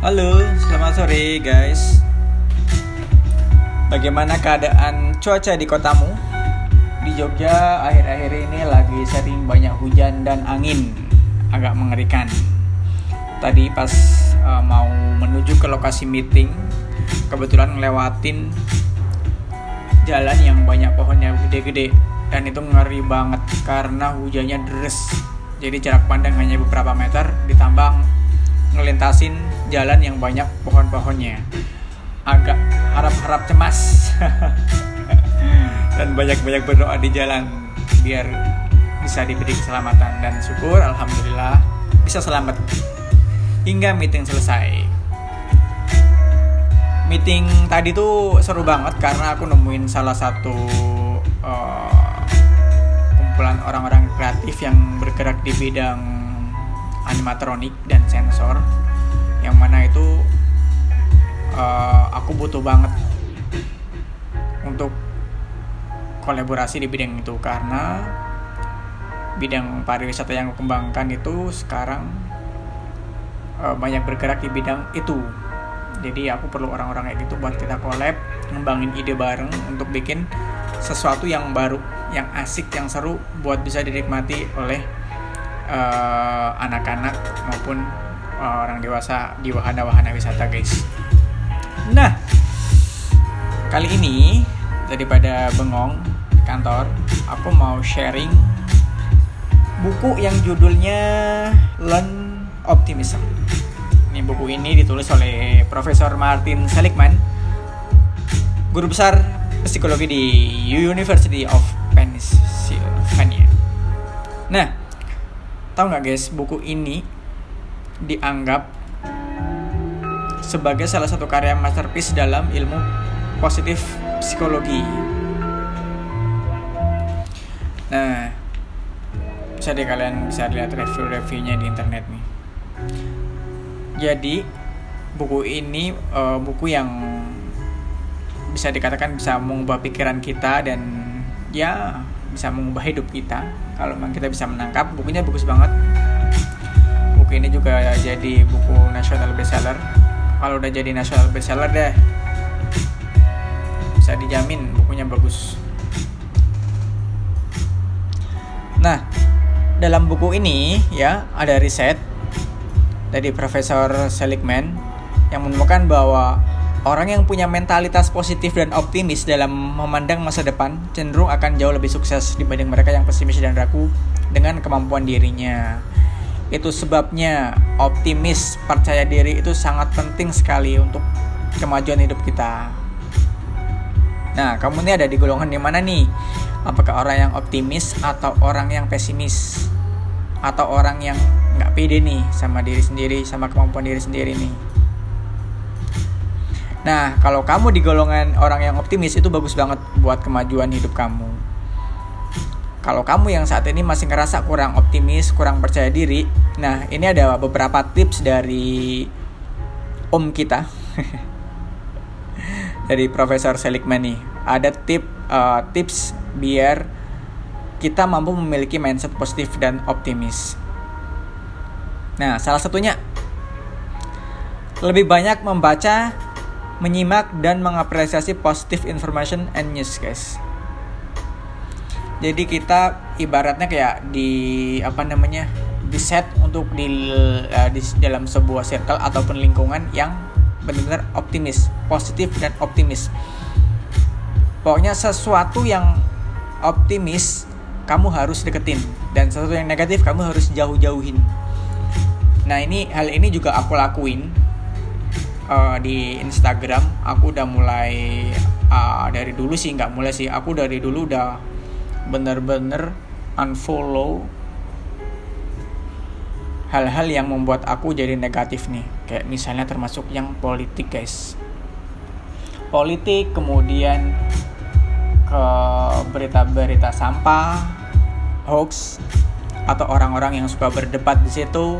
Halo, selamat sore guys. Bagaimana keadaan cuaca di kotamu? Di Jogja akhir-akhir ini lagi sering banyak hujan dan angin, agak mengerikan. Tadi pas uh, mau menuju ke lokasi meeting, kebetulan ngelewatin jalan yang banyak pohonnya gede-gede dan itu ngeri banget karena hujannya deres. Jadi jarak pandang hanya beberapa meter ditambah ngelintasin jalan yang banyak pohon-pohonnya. Agak harap-harap cemas. Dan banyak-banyak berdoa di jalan biar bisa diberi keselamatan dan syukur alhamdulillah bisa selamat. Hingga meeting selesai. Meeting tadi tuh seru banget karena aku nemuin salah satu uh, kumpulan orang-orang kreatif yang bergerak di bidang animatronik dan sensor yang mana itu uh, aku butuh banget untuk kolaborasi di bidang itu. Karena bidang pariwisata yang aku kembangkan itu sekarang uh, banyak bergerak di bidang itu. Jadi aku perlu orang-orang kayak gitu buat kita collab ngembangin ide bareng untuk bikin sesuatu yang baru yang asik yang seru buat bisa dinikmati oleh uh, anak-anak maupun uh, orang dewasa di wahana-wahana wisata guys. Nah, kali ini daripada bengong di kantor, aku mau sharing buku yang judulnya Learn Optimism. Ini buku ini ditulis oleh Profesor Martin Seligman, guru besar psikologi di University of Pennsylvania. Nah, tahu nggak guys buku ini dianggap sebagai salah satu karya masterpiece dalam ilmu positif psikologi. Nah, bisa deh kalian bisa lihat review-reviewnya di internet nih. Jadi buku ini uh, buku yang bisa dikatakan bisa mengubah pikiran kita dan ya bisa mengubah hidup kita. Kalau kita bisa menangkap bukunya bagus banget. Buku ini juga jadi buku nasional bestseller. Kalau udah jadi nasional bestseller deh bisa dijamin bukunya bagus. Nah dalam buku ini ya ada riset dari Profesor Seligman yang menemukan bahwa Orang yang punya mentalitas positif dan optimis dalam memandang masa depan cenderung akan jauh lebih sukses dibanding mereka yang pesimis dan ragu dengan kemampuan dirinya. Itu sebabnya optimis, percaya diri itu sangat penting sekali untuk kemajuan hidup kita. Nah, kamu ini ada di golongan di mana nih? Apakah orang yang optimis atau orang yang pesimis? Atau orang yang nggak pede nih sama diri sendiri, sama kemampuan diri sendiri nih? Nah, kalau kamu di golongan orang yang optimis itu bagus banget buat kemajuan hidup kamu. Kalau kamu yang saat ini masih ngerasa kurang optimis, kurang percaya diri, nah ini ada beberapa tips dari om kita. dari Profesor Seligman nih. Ada tip uh, tips biar kita mampu memiliki mindset positif dan optimis. Nah, salah satunya lebih banyak membaca menyimak dan mengapresiasi positive information and news guys. Jadi kita ibaratnya kayak di apa namanya di set untuk di, uh, di dalam sebuah circle ataupun lingkungan yang benar-benar optimis positif dan optimis. Pokoknya sesuatu yang optimis kamu harus deketin. Dan sesuatu yang negatif kamu harus jauh-jauhin. Nah ini hal ini juga aku lakuin uh, di Instagram aku udah mulai uh, dari dulu sih nggak mulai sih. Aku dari dulu udah bener-bener unfollow hal-hal yang membuat aku jadi negatif nih. Kayak misalnya termasuk yang politik guys. Politik kemudian ke berita-berita sampah hoax atau orang-orang yang suka berdebat di situ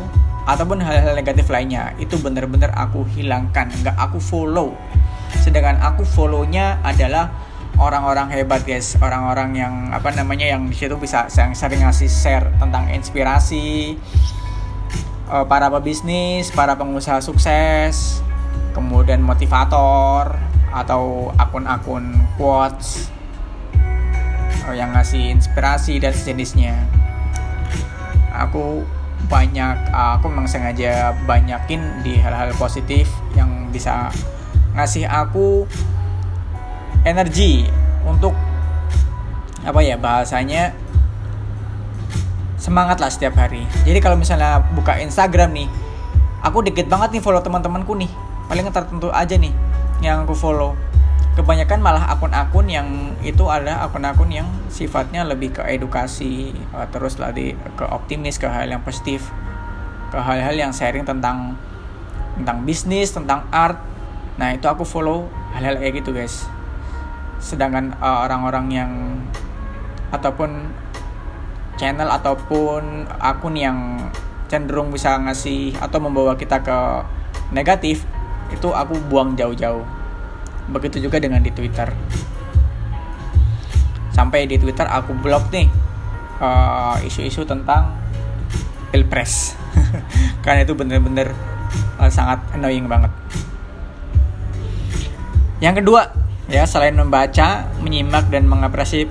ataupun hal-hal negatif lainnya itu benar-benar aku hilangkan. Nggak aku follow. Sedangkan aku follownya adalah orang-orang hebat guys. Orang-orang yang apa namanya yang di situ bisa yang sering ngasih share tentang inspirasi uh, para pebisnis, para pengusaha sukses, kemudian motivator atau akun-akun quotes uh, yang ngasih inspirasi dan sejenisnya. Aku banyak uh, aku memang sengaja banyakin di hal-hal positif yang bisa ngasih aku energi untuk apa ya bahasanya semangat lah setiap hari. Jadi kalau misalnya buka Instagram nih aku dikit banget nih follow teman-temanku nih. Paling tertentu aja nih yang aku follow kebanyakan malah akun-akun yang itu ada akun-akun yang sifatnya lebih ke edukasi uh, terus lagi ke optimis ke hal yang positif ke hal-hal yang sharing tentang tentang bisnis tentang art. Nah itu aku follow hal-hal kayak gitu guys. Sedangkan uh, orang-orang uh, yang ataupun channel ataupun akun yang cenderung bisa ngasih atau membawa kita ke negatif itu aku buang jauh-jauh begitu juga dengan di Twitter sampai di Twitter aku blok nih uh, isu-isu tentang pilpres karena itu bener-bener uh, sangat annoying banget yang kedua ya selain membaca menyimak dan mengapresiasi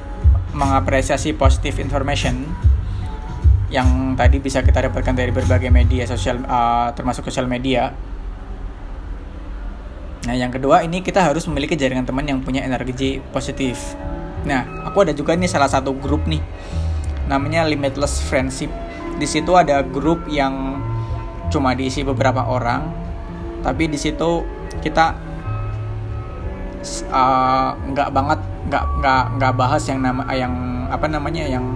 mengapresiasi positive information yang tadi bisa kita dapatkan dari berbagai media sosial uh, termasuk sosial media. Nah, yang kedua ini kita harus memiliki jaringan teman yang punya energi positif. Nah, aku ada juga nih salah satu grup nih namanya Limitless Friendship. Di situ ada grup yang cuma diisi beberapa orang, tapi di situ kita uh, nggak uh, banget nggak nggak nggak bahas yang nama yang apa namanya yang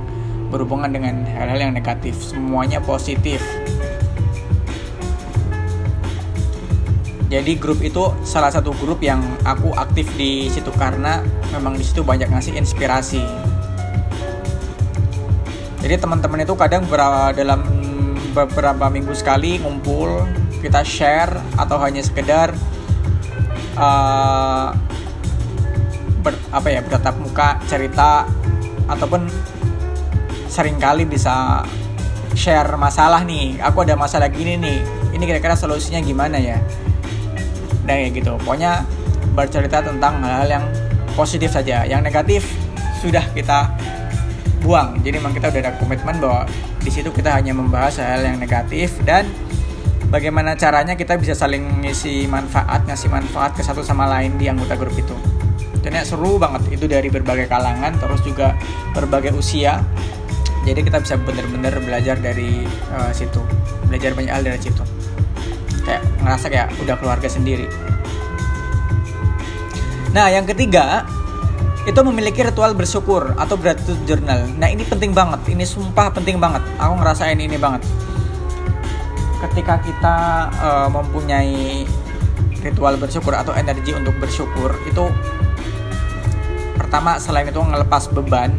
berhubungan dengan hal-hal yang negatif semuanya positif jadi grup itu salah satu grup yang aku aktif di situ karena memang di situ banyak ngasih inspirasi. Jadi teman-teman itu kadang berada dalam beberapa minggu sekali ngumpul kita share atau hanya sekedar uh, ber, apa ya bertatap muka cerita ataupun sering kali bisa share masalah nih. Aku ada masalah gini nih. Ini kira-kira solusinya gimana ya dan kayak gitu. Pokoknya bercerita tentang hal-hal yang positif saja. Yang negatif sudah kita buang. Jadi memang kita udah ada komitmen bahwa di situ kita hanya membahas hal yang negatif dan bagaimana caranya kita bisa saling ngisi manfaat ngasih manfaat ke satu sama lain di anggota grup itu. Dan seru banget. Itu dari berbagai kalangan terus juga berbagai usia. Jadi kita bisa bener-bener belajar dari uh, situ. Belajar banyak hal dari situ kayak ngerasa kayak udah keluarga sendiri. Nah yang ketiga itu memiliki ritual bersyukur atau gratitude journal. Nah ini penting banget. Ini sumpah penting banget. Aku ngerasain ini banget. Ketika kita uh, mempunyai ritual bersyukur atau energi untuk bersyukur itu pertama selain itu ngelepas beban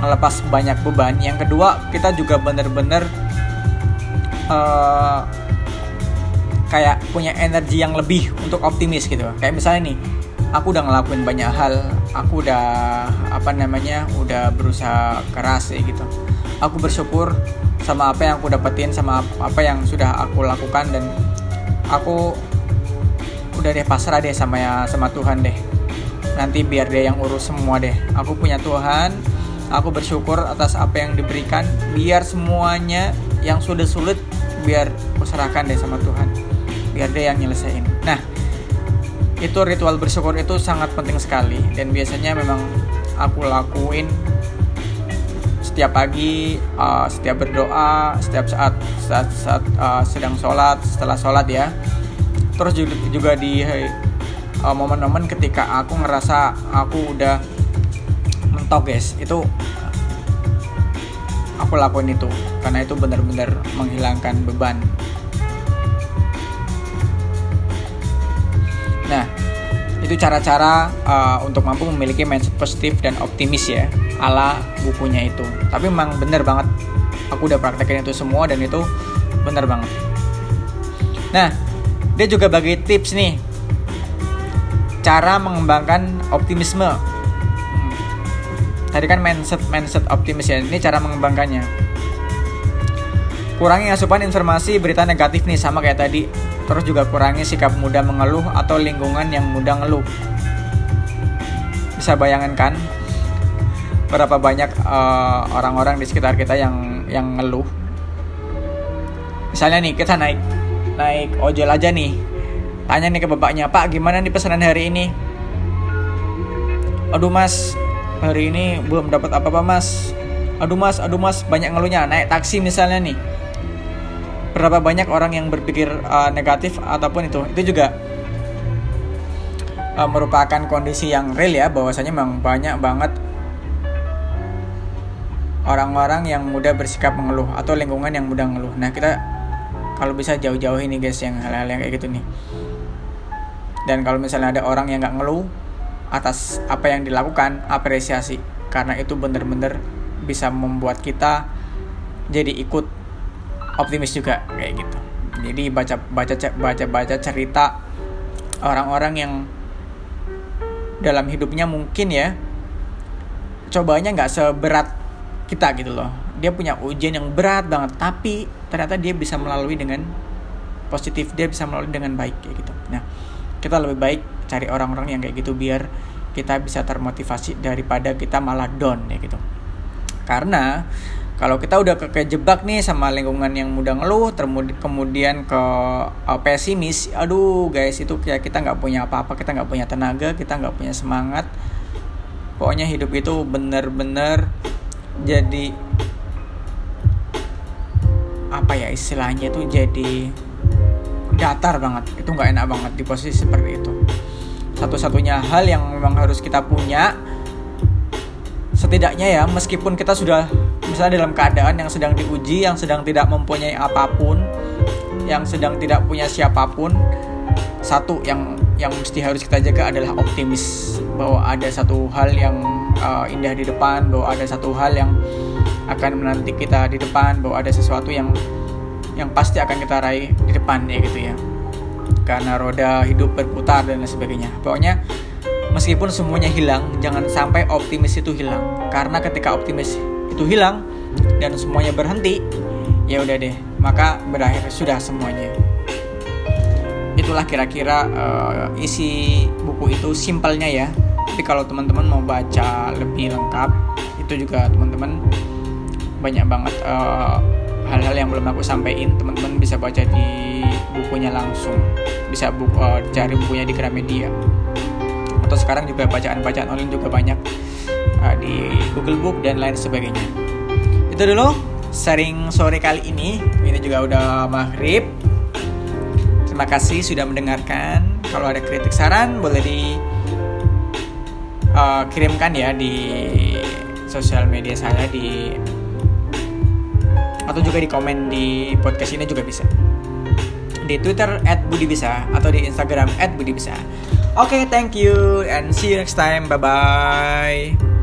ngelepas banyak beban. Yang kedua kita juga bener-bener uh, kayak punya energi yang lebih untuk optimis gitu. Kayak misalnya nih aku udah ngelakuin banyak hal aku udah apa namanya udah berusaha keras ya gitu. Aku bersyukur sama apa yang aku dapetin sama apa yang sudah aku lakukan dan aku udah deh pasrah deh sama ya sama Tuhan deh. Nanti biar dia yang urus semua deh. Aku punya Tuhan aku bersyukur atas apa yang diberikan. Biar semuanya yang sudah sulit biar aku serahkan deh sama Tuhan biar dia yang nyelesain. Nah itu ritual bersyukur itu sangat penting sekali. Dan biasanya memang aku lakuin setiap pagi uh, setiap berdoa setiap saat saat, saat uh, sedang sholat setelah sholat ya. Terus juga, juga di uh, momen-momen ketika aku ngerasa aku udah mentok guys itu aku lakuin itu. Karena itu benar-benar menghilangkan beban itu cara-cara uh, untuk mampu memiliki mindset positif dan optimis ya ala bukunya itu. Tapi memang bener banget. Aku udah praktekin itu semua dan itu bener banget. Nah dia juga bagi tips nih. Cara mengembangkan optimisme. Hmm. tadi kan mindset mindset optimis ya. Ini cara mengembangkannya. Kurangi asupan informasi berita negatif nih sama kayak tadi terus juga kurangi sikap mudah mengeluh atau lingkungan yang mudah ngeluh. Bisa bayangkan kan berapa banyak uh, orang-orang di sekitar kita yang yang ngeluh? Misalnya nih kita naik naik ojol aja nih. Tanya nih ke bapaknya pak gimana nih pesanan hari ini? Aduh mas hari ini belum dapat apa-apa mas. Aduh mas aduh mas banyak ngeluhnya. Naik taksi misalnya nih berapa banyak orang yang berpikir uh, negatif ataupun itu itu juga uh, merupakan kondisi yang real ya bahwasanya memang banyak banget orang-orang yang mudah bersikap mengeluh atau lingkungan yang mudah mengeluh. Nah kita kalau bisa jauh-jauh ini guys yang hal-hal yang kayak gitu nih. Dan kalau misalnya ada orang yang nggak ngeluh atas apa yang dilakukan, apresiasi karena itu bener-bener bisa membuat kita jadi ikut optimis juga kayak gitu. Jadi baca baca baca baca cerita orang-orang yang dalam hidupnya mungkin ya cobanya nggak seberat kita gitu loh. Dia punya ujian yang berat banget tapi ternyata dia bisa melalui dengan positif dia bisa melalui dengan baik kayak gitu. Nah kita lebih baik cari orang-orang yang kayak gitu biar kita bisa termotivasi daripada kita malah down ya gitu. Karena kalau kita udah kejebak nih sama lingkungan yang mudah ngeluh kemudian ke uh, pesimis aduh guys itu kayak kita nggak punya apa-apa kita nggak punya tenaga kita nggak punya semangat. Pokoknya hidup itu bener-bener jadi apa ya istilahnya itu jadi datar banget. Itu nggak enak banget di posisi seperti itu. Satu-satunya hal yang memang harus kita punya setidaknya ya meskipun kita sudah misalnya dalam keadaan yang sedang diuji yang sedang tidak mempunyai apa pun yang sedang tidak punya siapa pun satu yang yang mesti harus kita jaga adalah optimis bahwa ada satu hal yang uh, indah di depan bahwa ada satu hal yang akan menanti kita di depan bahwa ada sesuatu yang yang pasti akan kita raih di depan ya gitu ya. Karena roda hidup berputar dan lain sebagainya. Pokoknya meskipun semuanya hilang jangan sampai optimis itu hilang. Karena ketika optimis itu hilang dan semuanya berhenti. Ya udah deh maka berakhir sudah semuanya. Itulah kira-kira uh, isi buku itu simpelnya ya. Tapi kalau teman-teman mau baca lebih lengkap itu juga teman-teman banyak banget eh, hal-hal yang belum aku sampaikan teman-teman bisa baca di bukunya langsung. Bisa buku, uh, cari bukunya di Gramedia. Atau sekarang juga bacaan-bacaan online juga banyak uh, di Google Book dan lain sebagainya itu dulu sharing sore kali ini ini juga udah maghrib terima kasih sudah mendengarkan kalau ada kritik saran boleh di uh, kirimkan ya di sosial media saya di atau juga di komen di podcast ini juga bisa di Twitter @budibisa atau di Instagram @budibisa. Oke, okay, thank you and see you next time. Bye bye.